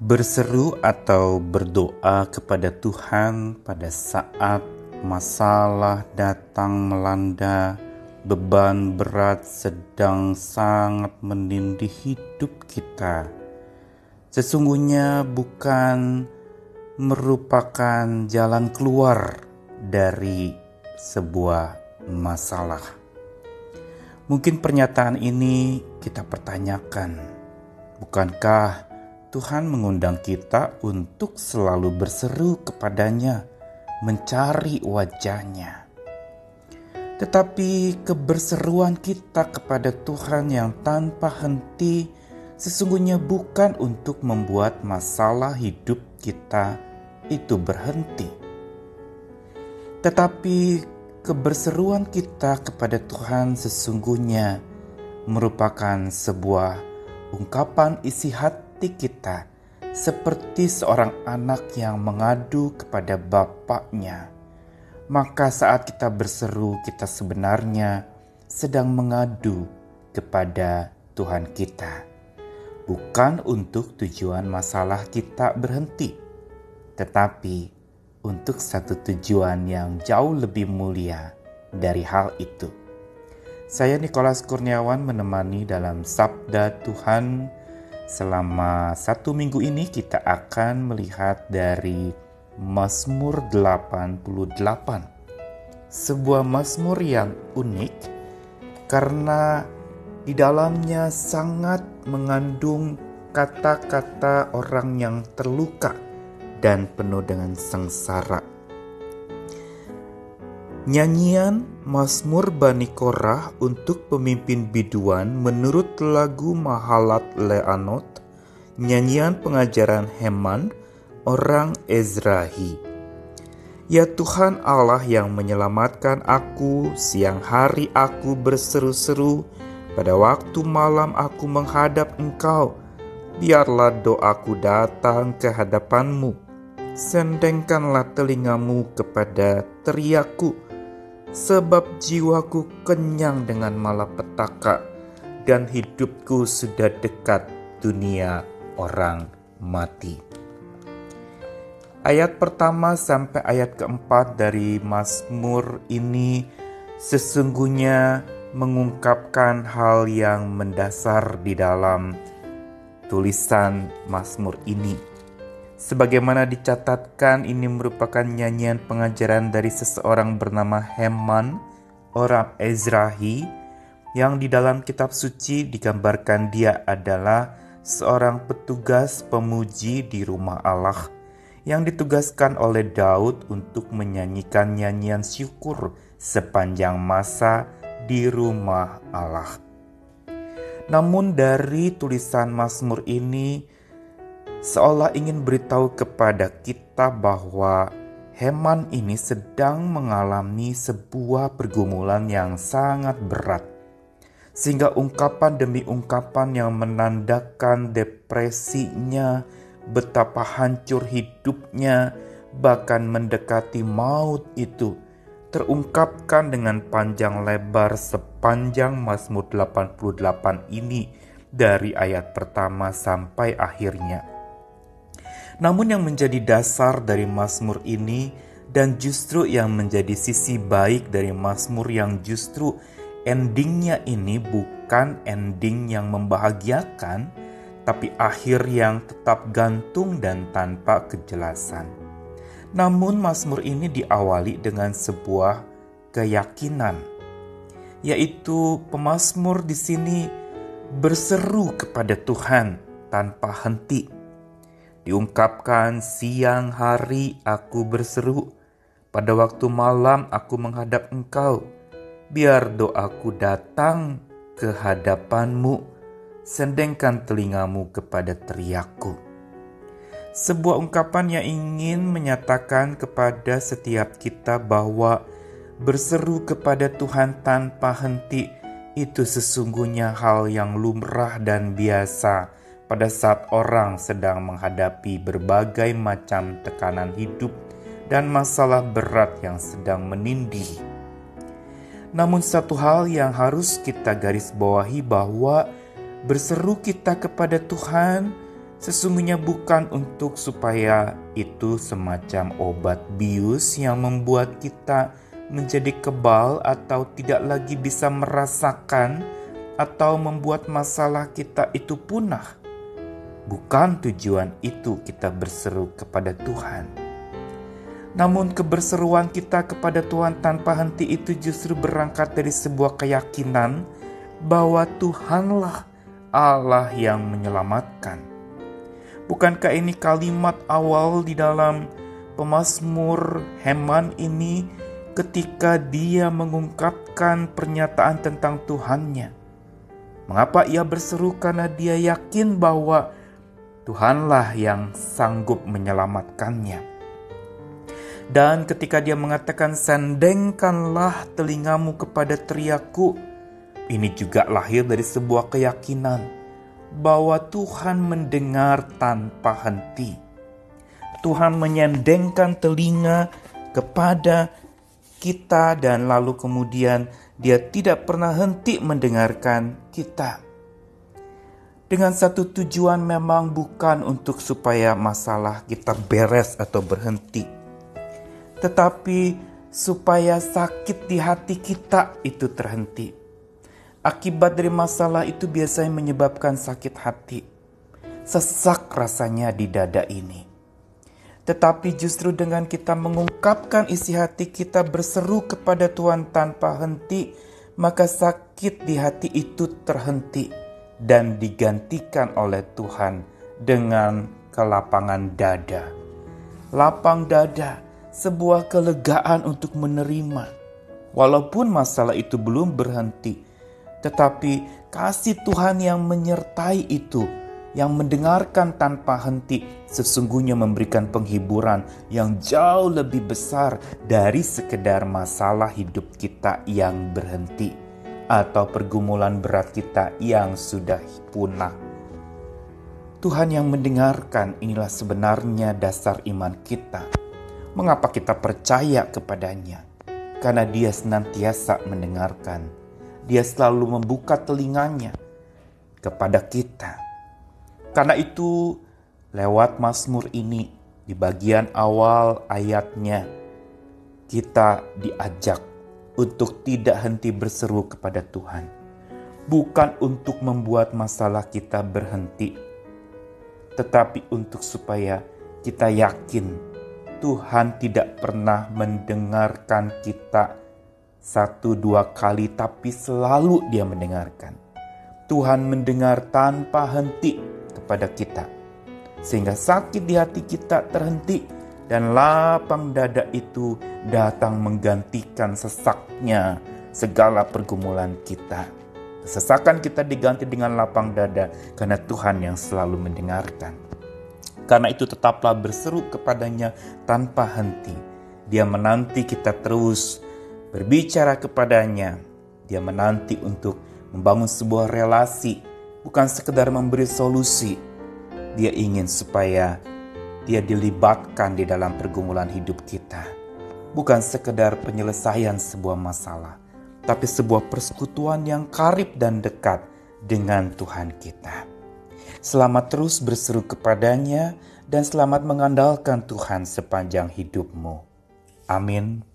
Berseru atau berdoa kepada Tuhan pada saat masalah datang melanda, beban berat sedang sangat menindih hidup kita. Sesungguhnya bukan merupakan jalan keluar dari sebuah masalah. Mungkin pernyataan ini kita pertanyakan, bukankah Tuhan mengundang kita untuk selalu berseru kepadanya, mencari wajahnya? Tetapi keberseruan kita kepada Tuhan yang tanpa henti sesungguhnya bukan untuk membuat masalah hidup kita itu berhenti. Tetapi keberseruan kita kepada Tuhan sesungguhnya merupakan sebuah ungkapan isi hati kita seperti seorang anak yang mengadu kepada bapaknya. Maka saat kita berseru kita sebenarnya sedang mengadu kepada Tuhan kita. Bukan untuk tujuan masalah kita berhenti, tetapi untuk satu tujuan yang jauh lebih mulia dari hal itu. Saya Nikolas Kurniawan menemani dalam Sabda Tuhan selama satu minggu ini kita akan melihat dari Mazmur 88. Sebuah Mazmur yang unik karena di dalamnya sangat mengandung kata-kata orang yang terluka dan penuh dengan sengsara. Nyanyian Mazmur Bani Korah untuk pemimpin biduan menurut lagu Mahalat Leanot, nyanyian pengajaran Heman, orang Ezrahi. Ya Tuhan Allah yang menyelamatkan aku, siang hari aku berseru-seru, pada waktu malam aku menghadap Engkau. Biarlah doaku datang ke hadapanmu sendengkanlah telingamu kepada teriakku, sebab jiwaku kenyang dengan malapetaka, dan hidupku sudah dekat dunia orang mati. Ayat pertama sampai ayat keempat dari Mazmur ini sesungguhnya mengungkapkan hal yang mendasar di dalam tulisan Mazmur ini Sebagaimana dicatatkan, ini merupakan nyanyian pengajaran dari seseorang bernama Heman, orang Ezrahi, yang di dalam kitab suci digambarkan dia adalah seorang petugas pemuji di rumah Allah yang ditugaskan oleh Daud untuk menyanyikan nyanyian syukur sepanjang masa di rumah Allah. Namun dari tulisan Mazmur ini seolah ingin beritahu kepada kita bahwa Heman ini sedang mengalami sebuah pergumulan yang sangat berat, sehingga ungkapan demi ungkapan yang menandakan depresinya, betapa hancur hidupnya, bahkan mendekati maut itu terungkapkan dengan panjang lebar sepanjang Mazmur 88 ini dari ayat pertama sampai akhirnya. Namun yang menjadi dasar dari Mazmur ini dan justru yang menjadi sisi baik dari Mazmur yang justru endingnya ini bukan ending yang membahagiakan, tapi akhir yang tetap gantung dan tanpa kejelasan. Namun Mazmur ini diawali dengan sebuah keyakinan, yaitu pemazmur di sini berseru kepada Tuhan tanpa henti Diungkapkan siang hari aku berseru, pada waktu malam aku menghadap engkau. Biar doaku datang ke hadapanmu, sendengkan telingamu kepada teriakku. Sebuah ungkapan yang ingin menyatakan kepada setiap kita bahwa berseru kepada Tuhan tanpa henti itu sesungguhnya hal yang lumrah dan biasa pada saat orang sedang menghadapi berbagai macam tekanan hidup dan masalah berat yang sedang menindih. Namun, satu hal yang harus kita garis bawahi bahwa berseru kita kepada Tuhan sesungguhnya bukan untuk supaya itu semacam obat bius yang membuat kita menjadi kebal atau tidak lagi bisa merasakan atau membuat masalah kita itu punah. Bukan tujuan itu kita berseru kepada Tuhan. Namun keberseruan kita kepada Tuhan tanpa henti itu justru berangkat dari sebuah keyakinan bahwa Tuhanlah Allah yang menyelamatkan Bukankah ini kalimat awal di dalam pemazmur Heman ini ketika dia mengungkapkan pernyataan tentang Tuhannya? Mengapa ia berseru karena dia yakin bahwa Tuhanlah yang sanggup menyelamatkannya. Dan ketika dia mengatakan sandengkanlah telingamu kepada teriakku, ini juga lahir dari sebuah keyakinan bahwa Tuhan mendengar tanpa henti. Tuhan menyendengkan telinga kepada kita dan lalu kemudian dia tidak pernah henti mendengarkan kita. Dengan satu tujuan memang bukan untuk supaya masalah kita beres atau berhenti. Tetapi supaya sakit di hati kita itu terhenti Akibat dari masalah itu biasanya menyebabkan sakit hati. Sesak rasanya di dada ini. Tetapi justru dengan kita mengungkapkan isi hati kita berseru kepada Tuhan tanpa henti, maka sakit di hati itu terhenti dan digantikan oleh Tuhan dengan kelapangan dada. Lapang dada, sebuah kelegaan untuk menerima. Walaupun masalah itu belum berhenti, tetapi kasih Tuhan yang menyertai itu, yang mendengarkan tanpa henti, sesungguhnya memberikan penghiburan yang jauh lebih besar dari sekedar masalah hidup kita yang berhenti atau pergumulan berat kita yang sudah punah. Tuhan yang mendengarkan inilah sebenarnya dasar iman kita. Mengapa kita percaya kepadanya? Karena Dia senantiasa mendengarkan dia selalu membuka telinganya kepada kita. Karena itu, lewat Mazmur ini, di bagian awal ayatnya, kita diajak untuk tidak henti berseru kepada Tuhan, bukan untuk membuat masalah kita berhenti, tetapi untuk supaya kita yakin Tuhan tidak pernah mendengarkan kita satu dua kali, tapi selalu Dia mendengarkan. Tuhan mendengar tanpa henti kepada kita, sehingga sakit di hati kita terhenti, dan lapang dada itu datang menggantikan sesaknya segala pergumulan kita. Sesakan kita diganti dengan lapang dada karena Tuhan yang selalu mendengarkan. Karena itu tetaplah berseru kepadanya tanpa henti. Dia menanti kita terus berbicara kepadanya. Dia menanti untuk membangun sebuah relasi, bukan sekedar memberi solusi. Dia ingin supaya dia dilibatkan di dalam pergumulan hidup kita. Bukan sekedar penyelesaian sebuah masalah, tapi sebuah persekutuan yang karib dan dekat dengan Tuhan kita. Selamat terus berseru kepadanya dan selamat mengandalkan Tuhan sepanjang hidupmu. Amin.